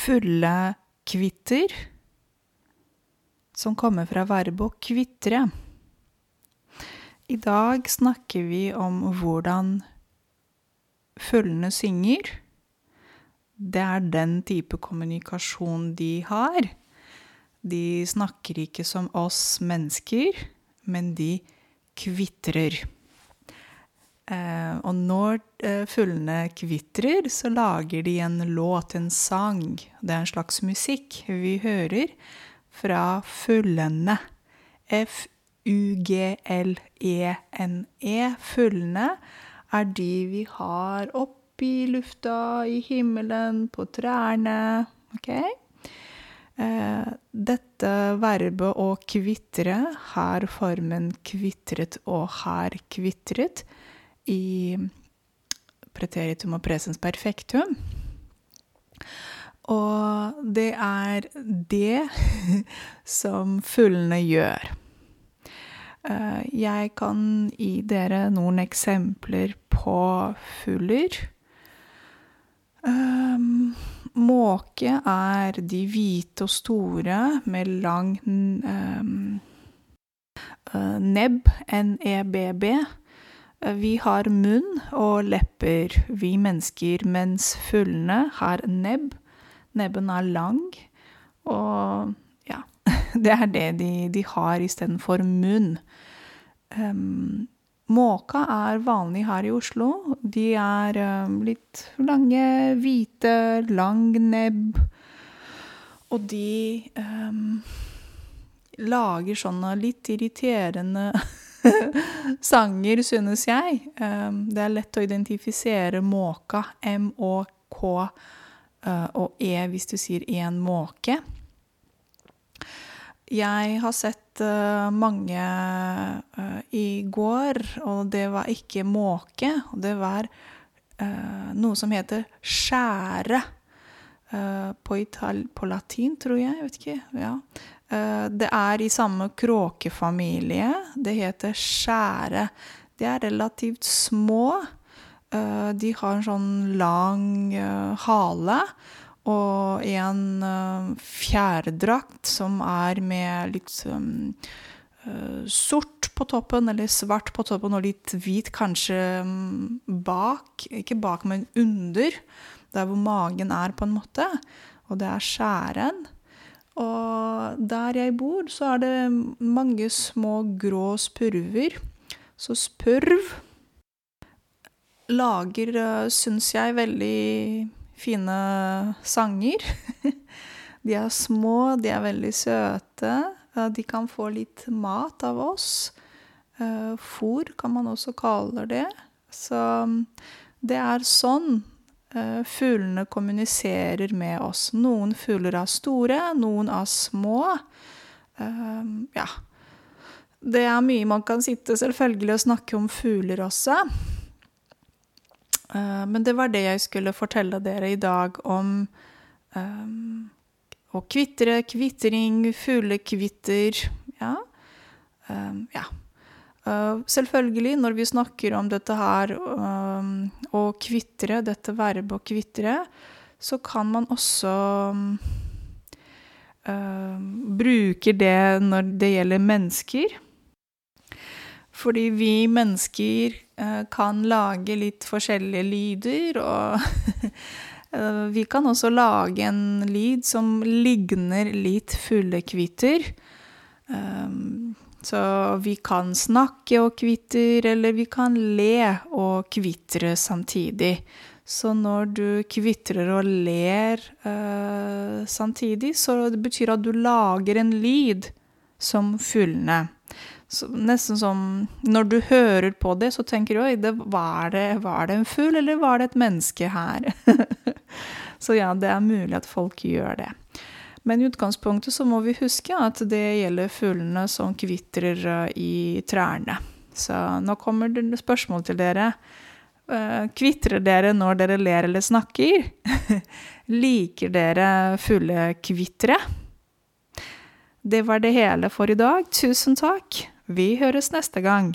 fuglekvitter, som kommer fra verbet å kvitre. I dag snakker vi om hvordan fuglene synger. Det er den type kommunikasjon de har. De snakker ikke som oss mennesker, men de kvitrer. Eh, og når eh, fuglene kvitrer, så lager de en låt, en sang. Det er en slags musikk vi hører fra fuglene. F-u-g-l-e-n-e. Fuglene er de vi har oppi lufta, i himmelen, på trærne. Ok? Eh, dette verbet å kvitre har formen kvitret og har kvitret i preteritum og presens perfektum. Og det er det som fuglene gjør. Eh, jeg kan gi dere noen eksempler på fugler. Um, måke er de hvite og store med lang um, nebb, N-E-B-B. Eh, vi har munn og lepper, vi mennesker, mens fuglene har nebb. Nebben er lang, og ja Det er det de, de har istedenfor munn. Um, måka er vanlig her i Oslo. De er um, litt lange, hvite, lang nebb. Og de um, lager sånne litt irriterende sanger, synes jeg. Ehm, det er lett å identifisere måka, M-Å-K eh, og E hvis du sier én måke. Jeg har sett eh, mange eh, i går, og det var ikke måke. Det var noe som heter skjære. På, på latin, tror jeg. Jeg vet ikke. Ja. Eh, det er i samme kråkefamilie. Det heter skjære. De er relativt små. Eh, de har en sånn lang eh, hale og en fjærdrakt som er med litt sort på toppen, eller svart på toppen, og litt hvit kanskje mm, bak. Ikke bak, men under. Der hvor magen er, på en måte. Og det er skjæren. Og der jeg bor, så er det mange små grå spurver. Så spurv lager, eh, syns jeg, veldig fine sanger. De er små, de er veldig søte. Eh, de kan få litt mat av oss. Eh, fôr kan man også kalle det. Så mm, det er sånn fuglene kommuniserer med oss. Noen fugler er store, noen er små. Eh, ja. Det er mye man kan sitte selvfølgelig og snakke om fugler også. Eh, men det var det jeg skulle fortelle dere i dag om å kvitre, kvitring, fuglekvitter. Ja. ja. Uh, selvfølgelig, når vi snakker om dette her, um, å kvitre, dette verbet å kvitre, så kan man også uh, bruke det når det gjelder mennesker. Fordi vi mennesker kan lage litt forskjellige lyder, og vi kan også lage en lyd som ligner litt fuglekvitter. Um, så vi kan snakke og kvitre, eller vi kan le og kvitre samtidig. Så når du kvitrer og ler uh, samtidig, så det betyr at du lager en lyd som fuglene. nesten som Når du hører på det, så tenker du oi, det, var, det, var det en fugl, eller var det et menneske her? så ja, det er mulig at folk gjør det. Men i utgangspunktet så må vi huske at det gjelder fuglene som kvitrer eh, i trærne. Så nå kommer det spørsmål til dere. Eh, kvitrer dere når dere ler eller snakker? Liker dere fuglekvitre? Det var det hele for i dag. Tusen takk. Vi høres neste gang.